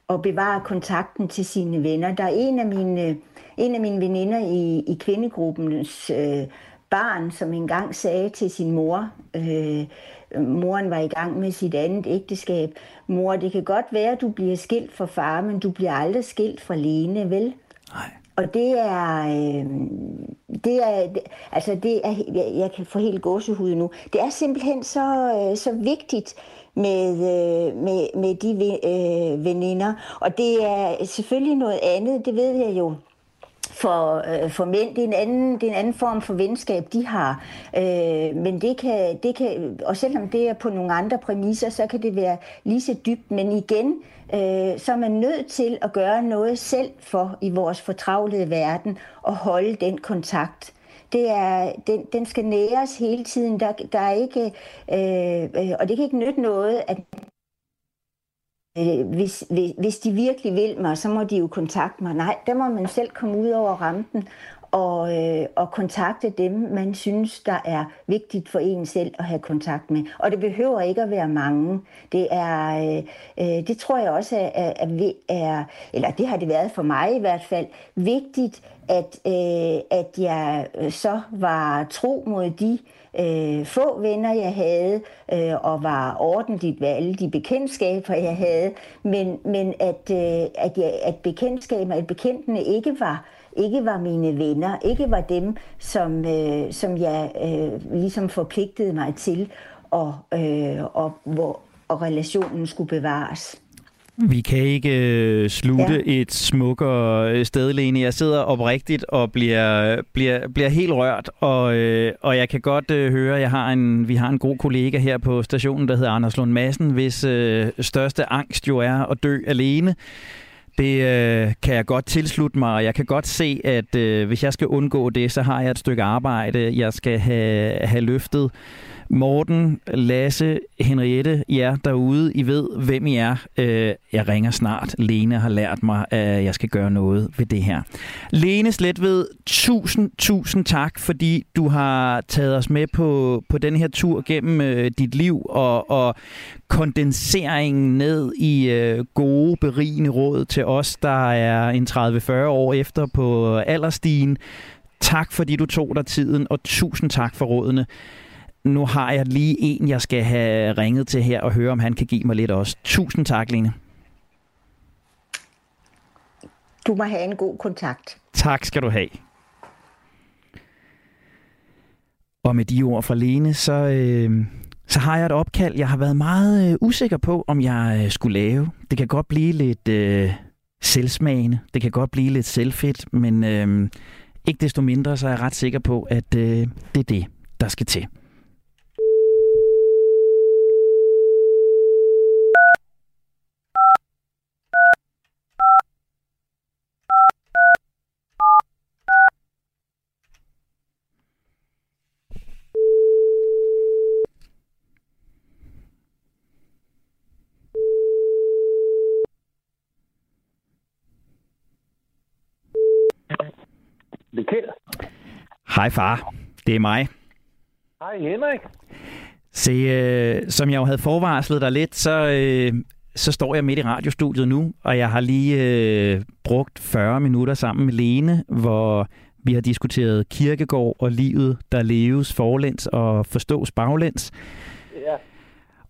at bevare kontakten til sine venner. Der er en af mine, en af mine veninder i, i kvindegruppens øh, barn, som engang sagde til sin mor, øh, moren var i gang med sit andet ægteskab, mor, det kan godt være, at du bliver skilt fra far, men du bliver aldrig skilt fra Lene, vel? Nej. Og det er, øh, det er, altså det er, jeg, jeg kan få helt gåsehud nu. Det er simpelthen så, øh, så vigtigt med, øh, med, med de øh, veninder. Og det er selvfølgelig noget andet, det ved jeg jo for, øh, for mænd. Det er, en anden, det er en anden form for venskab, de har. Øh, men det kan, det kan, og selvom det er på nogle andre præmisser, så kan det være lige så dybt. Men igen, øh, så er man nødt til at gøre noget selv for i vores fortravlede verden og holde den kontakt. Det er, den, den skal næres hele tiden. Der, der er ikke, øh, øh, og det kan ikke nytte noget, at øh, hvis, hvis, hvis de virkelig vil mig, så må de jo kontakte mig. Nej, der må man selv komme ud over rampen og, øh, og kontakte dem, man synes, der er vigtigt for en selv at have kontakt med. Og det behøver ikke at være mange. Det er, øh, øh det tror jeg også er, er, er, eller det har det været for mig i hvert fald, vigtigt, at, øh, at jeg øh, så var tro mod de øh, få venner, jeg havde, øh, og var ordentligt ved alle de bekendtskaber, jeg havde, men, men at, øh, at, jeg, at bekendtskaber, at bekendtene ikke var ikke var mine venner, ikke var dem, som, øh, som jeg øh, ligesom forpligtede mig til, og, øh, og hvor og relationen skulle bevares. Vi kan ikke øh, slutte ja. et smukkere sted, Lene. Jeg sidder oprigtigt og bliver, bliver, bliver helt rørt, og, øh, og jeg kan godt øh, høre, jeg har en, vi har en god kollega her på stationen, der hedder Anders Lund Madsen, hvis øh, største angst jo er at dø alene. Det øh, kan jeg godt tilslutte mig, og jeg kan godt se, at øh, hvis jeg skal undgå det, så har jeg et stykke arbejde, jeg skal have, have løftet. Morten, Lasse, Henriette, jer derude, I ved, hvem I er. Øh, jeg ringer snart. Lene har lært mig, at jeg skal gøre noget ved det her. Lene Sletved, tusind, tusind tak, fordi du har taget os med på, på den her tur gennem øh, dit liv og, og kondenseringen ned i øh, gode, berigende råd til os, der er en 30-40 år efter på alderstigen. Tak fordi du tog dig tiden, og tusind tak for rådene nu har jeg lige en, jeg skal have ringet til her og høre, om han kan give mig lidt også. Tusind tak, Lene. Du må have en god kontakt. Tak skal du have. Og med de ord fra Lene, så, øh, så har jeg et opkald. Jeg har været meget øh, usikker på, om jeg øh, skulle lave. Det kan godt blive lidt øh, selvsmagende. Det kan godt blive lidt selvfedt, men øh, ikke desto mindre, så er jeg ret sikker på, at øh, det er det, der skal til. Hej far, det er mig. Hej Henrik. Se, øh, som jeg jo havde forvarslet dig lidt, så, øh, så står jeg midt i radiostudiet nu, og jeg har lige øh, brugt 40 minutter sammen med Lene, hvor vi har diskuteret kirkegård og livet, der leves forlæns og forstås baglæns.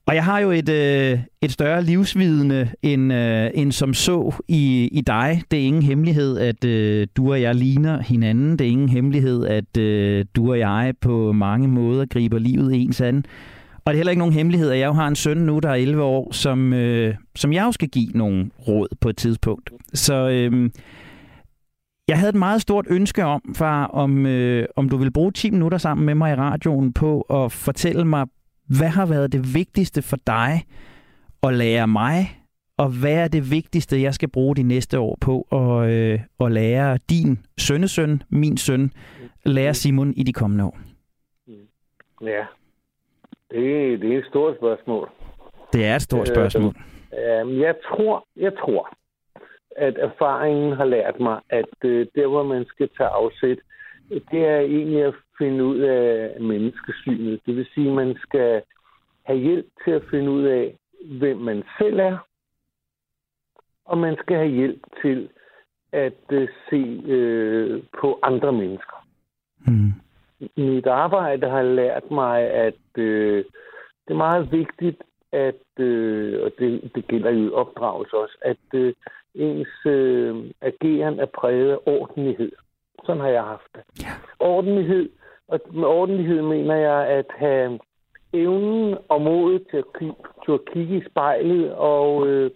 Og jeg har jo et, øh, et større livsvidende end, øh, end som så i, i dig. Det er ingen hemmelighed, at øh, du og jeg ligner hinanden. Det er ingen hemmelighed, at øh, du og jeg på mange måder griber livet ens an. Og det er heller ikke nogen hemmelighed, at jeg jo har en søn nu, der er 11 år, som, øh, som jeg jo skal give nogle råd på et tidspunkt. Så øh, jeg havde et meget stort ønske om, far, om, øh, om du vil bruge 10 minutter sammen med mig i radioen på at fortælle mig hvad har været det vigtigste for dig at lære mig, og hvad er det vigtigste, jeg skal bruge de næste år på at, øh, at lære din sønnesøn, min søn, lære Simon i de kommende år? Ja, det, det er et stort spørgsmål. Det er et stort spørgsmål. Øh, jeg tror, jeg tror, at erfaringen har lært mig, at øh, der, hvor man skal tage afsæt, det er egentlig at finde ud af menneskesynet. Det vil sige, at man skal have hjælp til at finde ud af, hvem man selv er, og man skal have hjælp til at uh, se uh, på andre mennesker. Mm. Mit arbejde har lært mig, at uh, det er meget vigtigt, at, uh, og det, det gælder jo opdragelse også, at uh, ens uh, ageren er præget af ordentlighed. Sådan har jeg haft det. Ja. Ordentlighed, og med ordentlighed mener jeg at have evnen og modet til at, kigge, til at kigge i spejlet og, øh,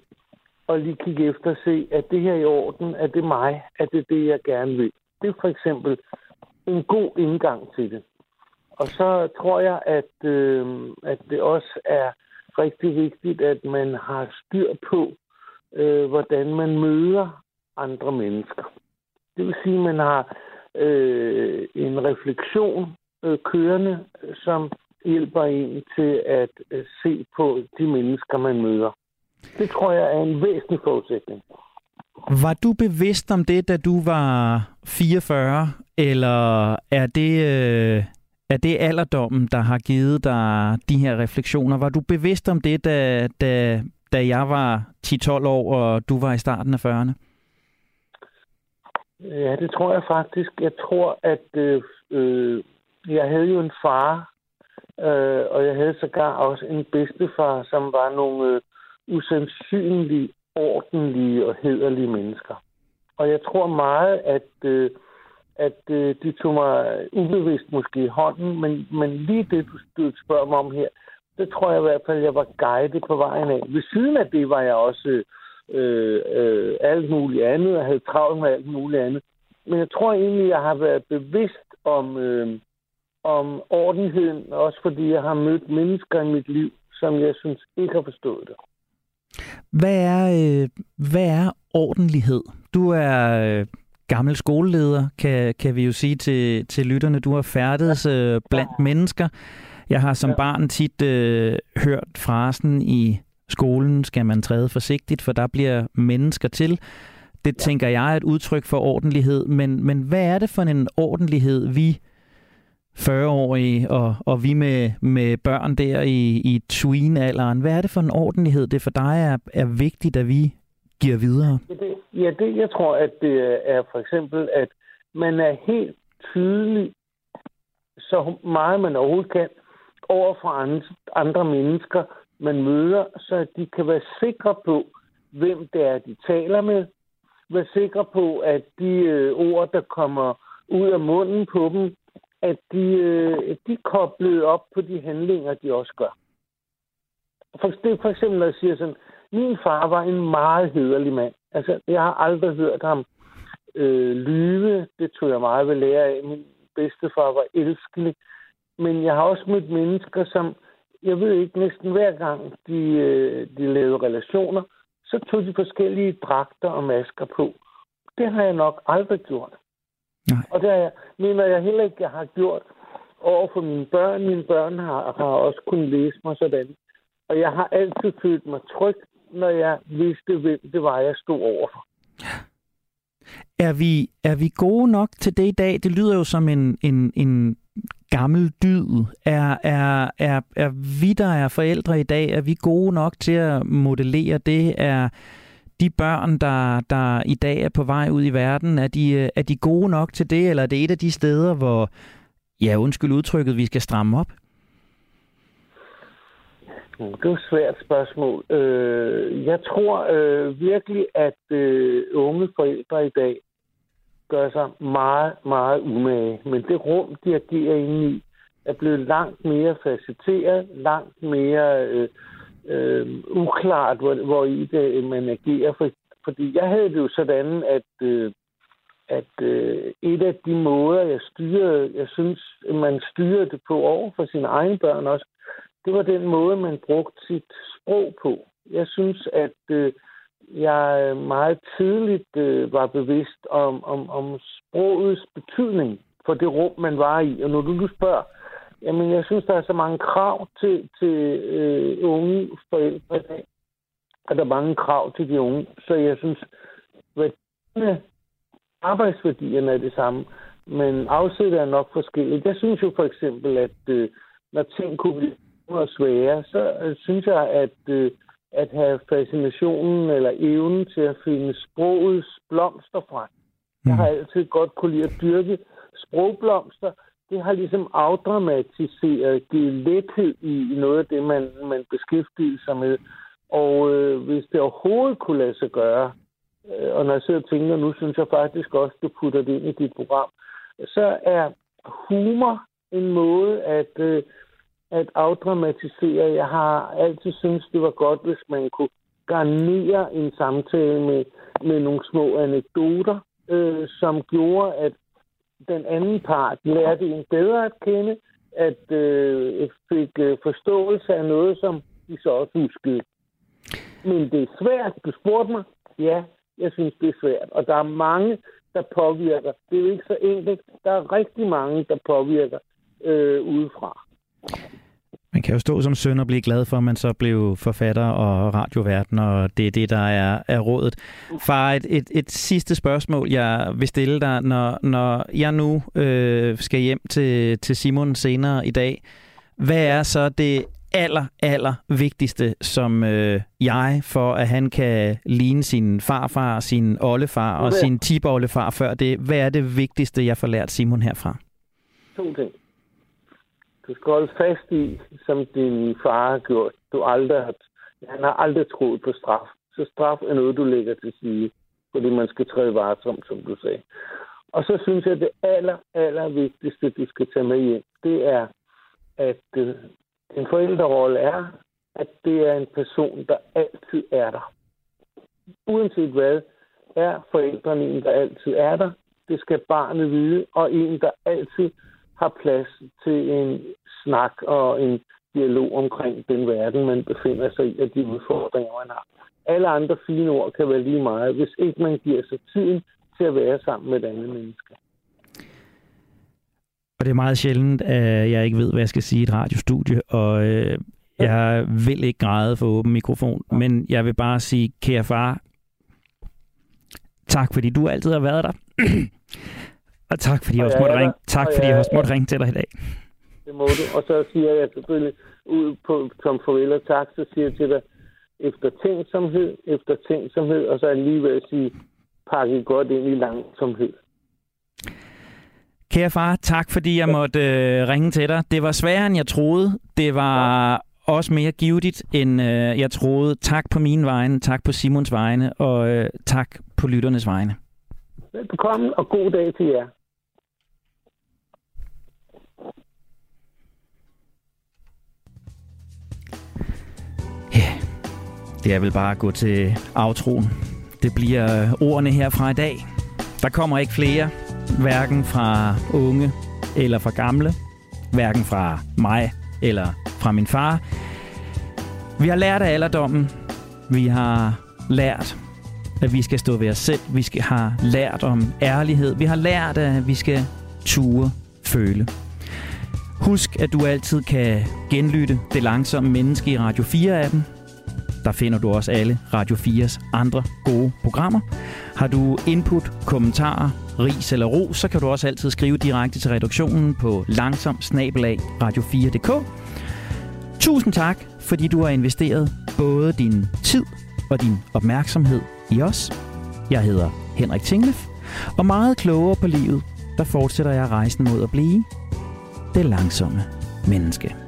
og lige kigge efter og se, at det her i orden, er det mig, at det det, jeg gerne vil. Det er for eksempel en god indgang til det. Og så tror jeg, at, øh, at det også er rigtig vigtigt, at man har styr på, øh, hvordan man møder andre mennesker. Det vil sige, at man har øh, en refleksion øh, kørende, som hjælper en til at øh, se på de mennesker, man møder. Det tror jeg er en væsentlig forudsætning. Var du bevidst om det, da du var 44, eller er det, øh, er det alderdommen, der har givet dig de her refleksioner? Var du bevidst om det, da, da, da jeg var 10-12 år, og du var i starten af 40'erne? Ja, det tror jeg faktisk. Jeg tror, at øh, øh, jeg havde jo en far, øh, og jeg havde sågar også en bedstefar, som var nogle øh, usandsynlige, ordentlige og hederlige mennesker. Og jeg tror meget, at, øh, at øh, de tog mig ubevidst måske i hånden, men, men lige det, du, spørger mig om her, det tror jeg i hvert fald, jeg var guidet på vejen af. Ved siden af det var jeg også... Øh, øh, øh, alt muligt andet, og havde travlt med alt muligt andet. Men jeg tror egentlig, jeg har været bevidst om, øh, om ordentligheden, også fordi jeg har mødt mennesker i mit liv, som jeg synes ikke har forstået det. Hvad er, øh, hvad er ordentlighed? Du er øh, gammel skoleleder, kan, kan vi jo sige til, til lytterne. Du har færdedes øh, blandt mennesker. Jeg har som ja. barn tit øh, hørt frasen i skolen, skal man træde forsigtigt, for der bliver mennesker til. Det ja. tænker jeg er et udtryk for ordentlighed, men, men hvad er det for en ordentlighed, vi 40-årige og, og vi med, med børn der i, i tween-alderen, hvad er det for en ordentlighed, det for dig er, er vigtigt, at vi giver videre? Ja, det, ja, det jeg tror, at det er for eksempel, at man er helt tydelig, så meget man overhovedet kan, over for andre, andre mennesker, man møder, så de kan være sikre på, hvem det er, de taler med. Være sikre på, at de øh, ord, der kommer ud af munden på dem, at de, øh, de er koblet op på de handlinger, de også gør. For, det for eksempel, når jeg siger sådan, min far var en meget hederlig mand. Altså, jeg har aldrig hørt ham øh, lyve. Det tog jeg meget ved lære af. Min bedstefar var elskelig. Men jeg har også mødt mennesker, som, jeg ved ikke, næsten hver gang de, øh, de lavede relationer, så tog de forskellige dragter og masker på. Det har jeg nok aldrig gjort. Nej. Og det jeg, mener jeg heller ikke, jeg har gjort over for mine børn. Mine børn har, har også kunnet læse mig sådan. Og jeg har altid følt mig tryg, når jeg vidste, hvem det var, jeg stod overfor. Er vi, er vi gode nok til det i dag? Det lyder jo som en, en, en gammel dyd. Er, er, er, er vi, der er forældre i dag, er vi gode nok til at modellere det? Er, de børn, der, der i dag er på vej ud i verden, er de, øh, er de gode nok til det, eller er det et af de steder, hvor, ja, undskyld udtrykket, vi skal stramme op? Det er et svært spørgsmål. Øh, jeg tror øh, virkelig, at øh, unge forældre i dag gør sig meget, meget umage. Men det rum, de agerer inde i, er blevet langt mere facetteret, langt mere øh, øh, uklart, hvor, hvor i det øh, man agerer. For, fordi jeg havde det jo sådan, at, øh, at øh, et af de måder, jeg styrede, jeg synes, man styrede det på over for sine egne børn også, det var den måde, man brugte sit sprog på. Jeg synes, at øh, jeg øh, meget tidligt øh, var bevidst om, om, om sprogets betydning for det rum, man var i. Og når du nu spørger, Jamen, jeg synes, der er så mange krav til, til øh, unge forældre i dag. at der er mange krav til de unge. Så jeg synes, værdierne, arbejdsværdierne er det samme. Men afsættet er nok forskelligt. Jeg synes jo for eksempel, at øh, når ting kunne blive svære, så øh, synes jeg, at, øh, at have fascinationen eller evnen til at finde sprogets blomster frem. Jeg har mm. altid godt kunne lide at dyrke sprogblomster, det har ligesom afdramatiseret, givet lethed i noget af det, man, man beskæftiger sig med. Og øh, hvis det overhovedet kunne lade sig gøre, øh, og når jeg sidder og tænker, nu synes jeg faktisk også, du putter det ind i dit program, så er humor en måde at, øh, at afdramatisere. Jeg har altid synes det var godt, hvis man kunne garnere en samtale med, med nogle små anekdoter, øh, som gjorde, at den anden part lærte en bedre at kende, at øh, fik øh, forståelse af noget, som de så også huskede. Men det er svært. Du spurgte mig. Ja, jeg synes, det er svært. Og der er mange, der påvirker. Det er jo ikke så enkelt. Der er rigtig mange, der påvirker øh, udefra. Man kan jo stå som søn og blive glad for, at man så blev forfatter og radioverden, og det er det, der er, er rådet. Far, et, et, et sidste spørgsmål, jeg vil stille dig, når, når jeg nu øh, skal hjem til, til Simon senere i dag. Hvad er så det aller, aller vigtigste, som øh, jeg, for at han kan ligne sin farfar, sin oldefar og sin tipoldefar før det, hvad er det vigtigste, jeg får lært Simon herfra? To ting. Du skal holde fast i, som din far har gjort. Du aldrig har, han har aldrig troet på straf. Så straf er noget, du lægger til side, fordi man skal træde varsomt, som du sagde. Og så synes jeg, at det aller, aller vigtigste, du skal tage med hjem, det er, at øh, en forældrerolle er, at det er en person, der altid er der. Uanset hvad, er forældrene en, der altid er der. Det skal barnet vide, og en, der altid har plads til en snak og en dialog omkring den verden, man befinder sig i, og de udfordringer, man har. Alle andre fine ord kan være lige meget, hvis ikke man giver sig tiden til at være sammen med et andet menneske. Og det er meget sjældent, at jeg ikke ved, hvad jeg skal sige i et radiostudie, og øh, jeg vil ikke græde for åben mikrofon, men jeg vil bare sige, kære far, tak fordi du altid har været der. og tak fordi jeg også måtte ringe, tak fordi jeg også måtte ringe til dig i dag. Det må du. Og så siger jeg selvfølgelig ud på som farvel og tak, så siger jeg til dig, efter tænksomhed, efter tænksomhed, og så alligevel sige, pakke godt ind i langsomhed. Kære far, tak fordi jeg måtte øh, ringe til dig. Det var sværere, end jeg troede. Det var ja. også mere givetigt, end øh, jeg troede. Tak på mine vegne, tak på Simons vegne, og øh, tak på lytternes vegne. Velkommen, og god dag til jer. Det er vel bare at gå til aftroen. Det bliver ordene her fra i dag. Der kommer ikke flere, hverken fra unge eller fra gamle, hverken fra mig eller fra min far. Vi har lært af alderdommen. Vi har lært, at vi skal stå ved os selv. Vi skal har lært om ærlighed. Vi har lært, at vi skal ture føle. Husk, at du altid kan genlytte det langsomme menneske i Radio 4-appen. Der finder du også alle Radio 4's andre gode programmer. Har du input, kommentarer, ris eller ro, så kan du også altid skrive direkte til redaktionen på langsom radio4.dk. Tusind tak, fordi du har investeret både din tid og din opmærksomhed i os. Jeg hedder Henrik Tinglef, og meget klogere på livet, der fortsætter jeg rejsen mod at blive det langsomme menneske.